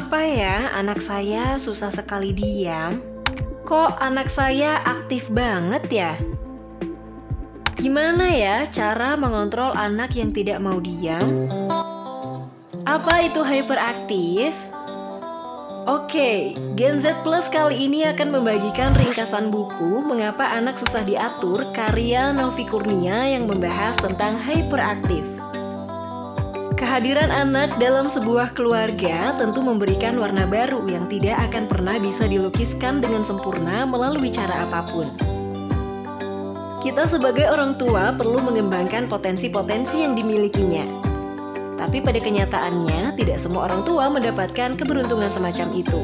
Kenapa ya anak saya susah sekali diam? Kok anak saya aktif banget ya? Gimana ya cara mengontrol anak yang tidak mau diam? Apa itu hyperaktif? Oke, Gen Z Plus kali ini akan membagikan ringkasan buku Mengapa Anak Susah Diatur karya Novi Kurnia yang membahas tentang hyperaktif. Kehadiran anak dalam sebuah keluarga tentu memberikan warna baru yang tidak akan pernah bisa dilukiskan dengan sempurna melalui cara apa pun. Kita sebagai orang tua perlu mengembangkan potensi-potensi yang dimilikinya. Tapi pada kenyataannya, tidak semua orang tua mendapatkan keberuntungan semacam itu.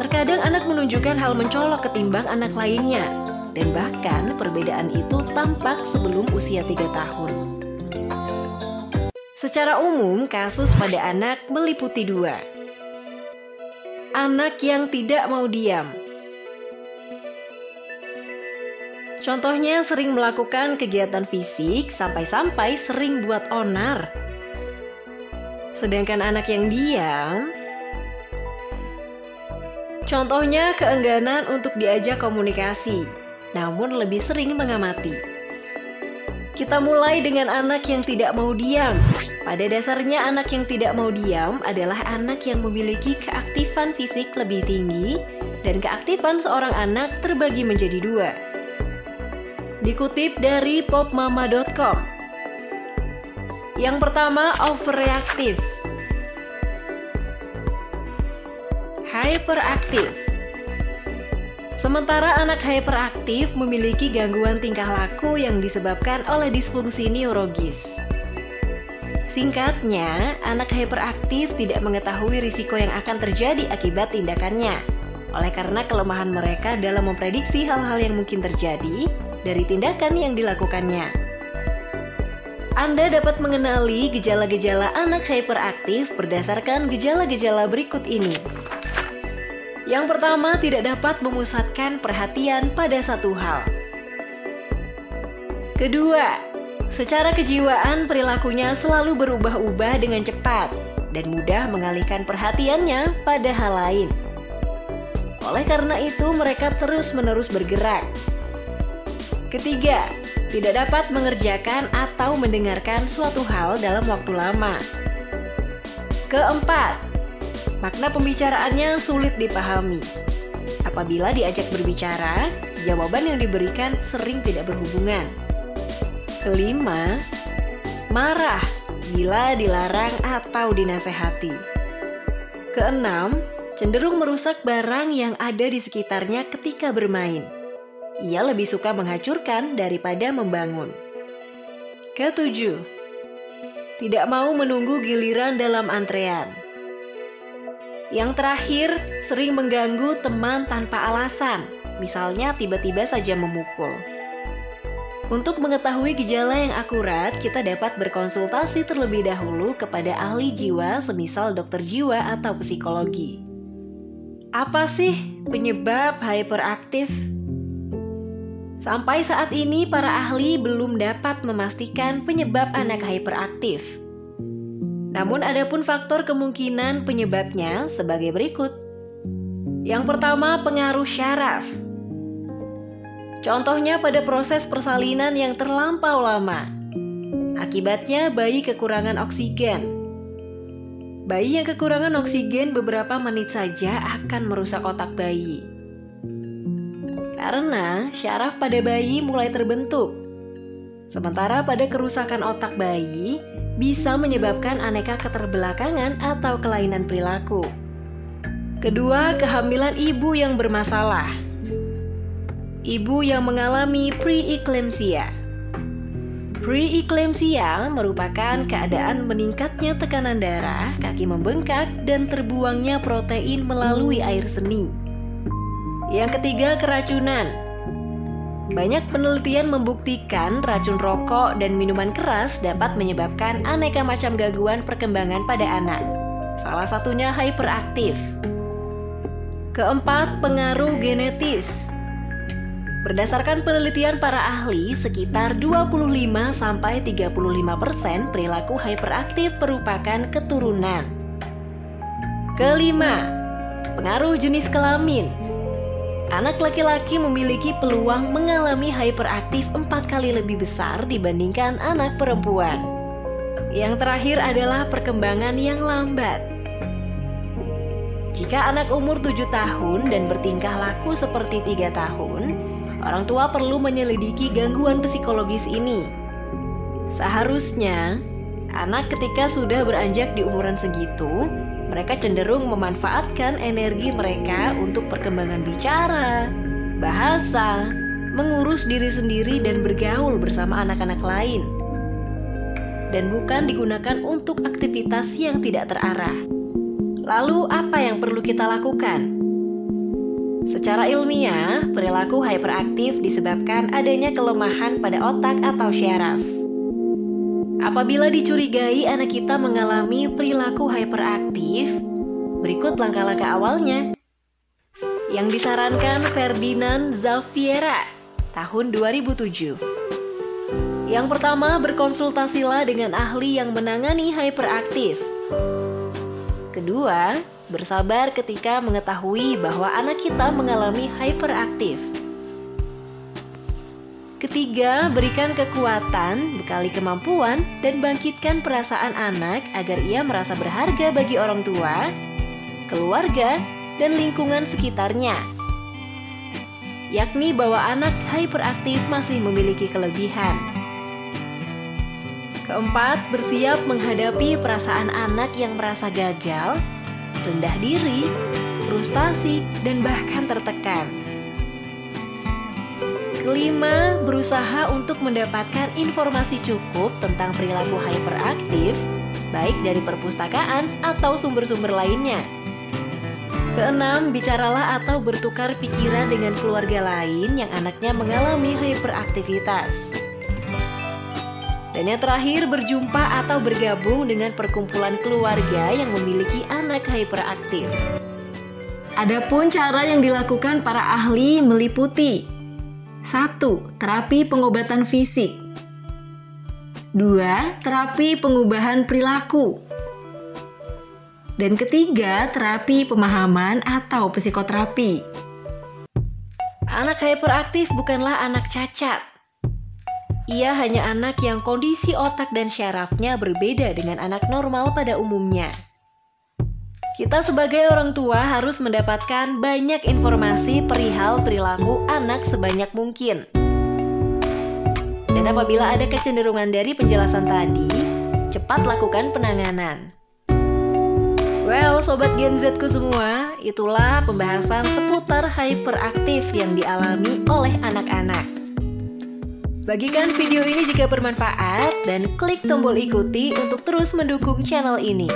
Terkadang anak menunjukkan hal mencolok ketimbang anak lainnya, dan bahkan perbedaan itu tampak sebelum usia 3 tahun. Secara umum, kasus pada anak meliputi dua. Anak yang tidak mau diam. Contohnya sering melakukan kegiatan fisik sampai-sampai sering buat onar. Sedangkan anak yang diam, contohnya keengganan untuk diajak komunikasi, namun lebih sering mengamati. Kita mulai dengan anak yang tidak mau diam. Pada dasarnya, anak yang tidak mau diam adalah anak yang memiliki keaktifan fisik lebih tinggi, dan keaktifan seorang anak terbagi menjadi dua. Dikutip dari popmama.com, yang pertama overreaktif, hyperaktif. Sementara anak hyperaktif memiliki gangguan tingkah laku yang disebabkan oleh disfungsi neurologis. Singkatnya, anak hyperaktif tidak mengetahui risiko yang akan terjadi akibat tindakannya. Oleh karena kelemahan mereka dalam memprediksi hal-hal yang mungkin terjadi dari tindakan yang dilakukannya. Anda dapat mengenali gejala-gejala anak hyperaktif berdasarkan gejala-gejala berikut ini. Yang pertama, tidak dapat memusatkan perhatian pada satu hal. Kedua, secara kejiwaan perilakunya selalu berubah-ubah dengan cepat dan mudah mengalihkan perhatiannya pada hal lain. Oleh karena itu, mereka terus-menerus bergerak. Ketiga, tidak dapat mengerjakan atau mendengarkan suatu hal dalam waktu lama. Keempat, Makna pembicaraannya sulit dipahami. Apabila diajak berbicara, jawaban yang diberikan sering tidak berhubungan. Kelima, marah bila dilarang atau dinasehati. Keenam, cenderung merusak barang yang ada di sekitarnya ketika bermain. Ia lebih suka menghancurkan daripada membangun. Ketujuh, tidak mau menunggu giliran dalam antrean. Yang terakhir, sering mengganggu teman tanpa alasan, misalnya tiba-tiba saja memukul. Untuk mengetahui gejala yang akurat, kita dapat berkonsultasi terlebih dahulu kepada ahli jiwa, semisal dokter jiwa atau psikologi. Apa sih penyebab hyperaktif? Sampai saat ini, para ahli belum dapat memastikan penyebab anak hyperaktif. Namun ada pun faktor kemungkinan penyebabnya sebagai berikut. Yang pertama, pengaruh syaraf. Contohnya pada proses persalinan yang terlampau lama. Akibatnya bayi kekurangan oksigen. Bayi yang kekurangan oksigen beberapa menit saja akan merusak otak bayi. Karena syaraf pada bayi mulai terbentuk. Sementara pada kerusakan otak bayi, bisa menyebabkan aneka keterbelakangan atau kelainan perilaku. Kedua, kehamilan ibu yang bermasalah. Ibu yang mengalami preeclampsia. Preeclampsia merupakan keadaan meningkatnya tekanan darah, kaki membengkak, dan terbuangnya protein melalui air seni. Yang ketiga, keracunan. Banyak penelitian membuktikan racun rokok dan minuman keras dapat menyebabkan aneka macam gangguan perkembangan pada anak. Salah satunya hyperaktif. Keempat, pengaruh genetis. Berdasarkan penelitian para ahli, sekitar 25 35% perilaku hyperaktif merupakan keturunan. Kelima, pengaruh jenis kelamin. Anak laki-laki memiliki peluang mengalami hyperaktif empat kali lebih besar dibandingkan anak perempuan. Yang terakhir adalah perkembangan yang lambat. Jika anak umur 7 tahun dan bertingkah laku seperti tiga tahun, orang tua perlu menyelidiki gangguan psikologis ini. Seharusnya, anak ketika sudah beranjak di umuran segitu, mereka cenderung memanfaatkan energi mereka untuk perkembangan bicara, bahasa, mengurus diri sendiri, dan bergaul bersama anak-anak lain, dan bukan digunakan untuk aktivitas yang tidak terarah. Lalu, apa yang perlu kita lakukan? Secara ilmiah, perilaku hyperaktif disebabkan adanya kelemahan pada otak atau syaraf. Apabila dicurigai anak kita mengalami perilaku hyperaktif, berikut langkah-langkah awalnya. Yang disarankan Ferdinand Zaviera tahun 2007. Yang pertama, berkonsultasilah dengan ahli yang menangani hyperaktif. Kedua, bersabar ketika mengetahui bahwa anak kita mengalami hyperaktif. Ketiga, berikan kekuatan, bekali kemampuan, dan bangkitkan perasaan anak agar ia merasa berharga bagi orang tua, keluarga, dan lingkungan sekitarnya. Yakni bahwa anak hyperaktif masih memiliki kelebihan. Keempat, bersiap menghadapi perasaan anak yang merasa gagal, rendah diri, frustasi, dan bahkan tertekan. Kelima, berusaha untuk mendapatkan informasi cukup tentang perilaku hyperaktif, baik dari perpustakaan atau sumber-sumber lainnya. Keenam, bicaralah atau bertukar pikiran dengan keluarga lain yang anaknya mengalami hyperaktivitas. Dan yang terakhir, berjumpa atau bergabung dengan perkumpulan keluarga yang memiliki anak hyperaktif. Adapun cara yang dilakukan para ahli meliputi 1. Terapi pengobatan fisik 2. Terapi pengubahan perilaku Dan ketiga, terapi pemahaman atau psikoterapi Anak hyperaktif bukanlah anak cacat ia hanya anak yang kondisi otak dan syarafnya berbeda dengan anak normal pada umumnya. Kita sebagai orang tua harus mendapatkan banyak informasi perihal perilaku anak sebanyak mungkin. Dan apabila ada kecenderungan dari penjelasan tadi, cepat lakukan penanganan. Well, sobat Gen Z ku semua, itulah pembahasan seputar hyperaktif yang dialami oleh anak-anak. Bagikan video ini jika bermanfaat dan klik tombol ikuti untuk terus mendukung channel ini.